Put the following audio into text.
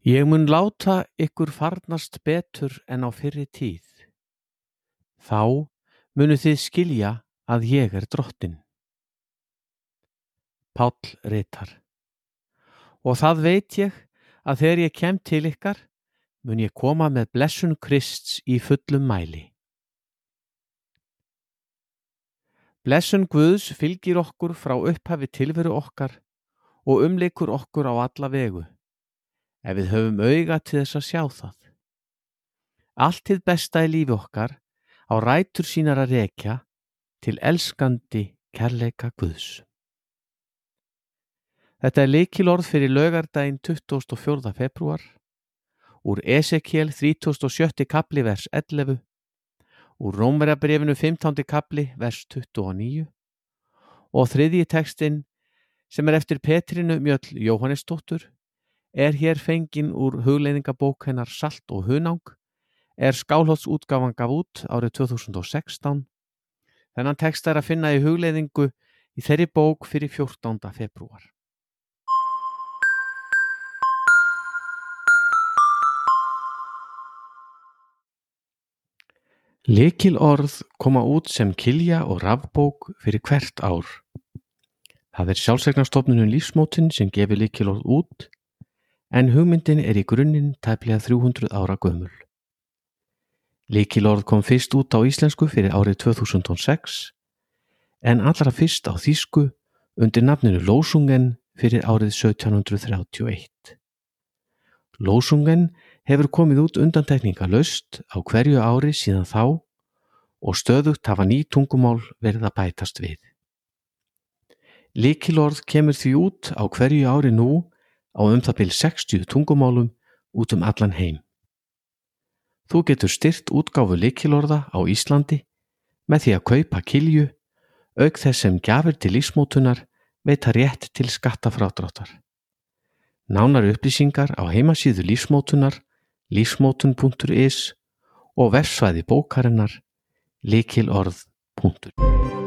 Ég mun láta ykkur farnast betur en á fyrri tíð. Þá munu þið skilja að ég er drottin. Páll ritar. Og það veit ég að þegar ég kem til ykkar mun ég koma með blessun Krists í fullum mæli. Blessun Guðs fylgir okkur frá upphafi tilveru okkar og umleikur okkur á alla vegu, ef við höfum auga til þess að sjá það. Allt til besta í lífi okkar á rætur sínar að rekja til elskandi kærleika Guðs. Þetta er leikilorð fyrir lögardaginn 24. februar úr Esekiel 37. kapli vers 11, úr Rómverjabrefinu 15. kapli vers 29 og þriðji tekstinn sem er eftir Petrinu Mjöll Jóhannesdóttur er hér fengin úr hugleiðingabók hennar Salt og Hunang er skálhótsútgáfan gaf út árið 2016 þennan tekst er að finna í hugleiðingu í þeirri bók fyrir 14. februar. Lekil orð koma út sem kilja og rafbók fyrir hvert ár. Það er sjálfsegnarstofnunum lífsmótin sem gefur lekil orð út en hugmyndin er í grunninn tæplega 300 ára gömul. Lekil orð kom fyrst út á íslensku fyrir árið 2006 en allra fyrst á þýsku undir nafninu Lósungen fyrir árið 1731. Lósungen hefur komið út undantekninga laust á hverju ári síðan þá og stöðugt hafa ný tungumál verið að bætast við. Likilorð kemur því út á hverju ári nú á um það byrj 60 tungumálum út um allan heim. Þú getur styrt útgáfu likilorða á Íslandi með því að kaupa kilju auk þess sem gjafir til lífsmótunar veita rétt til skattafrádráttar. Nánar upplýsingar á heimasíðu lífsmótunar lífsmótun.is og versvæði bókarinnar likilorð.is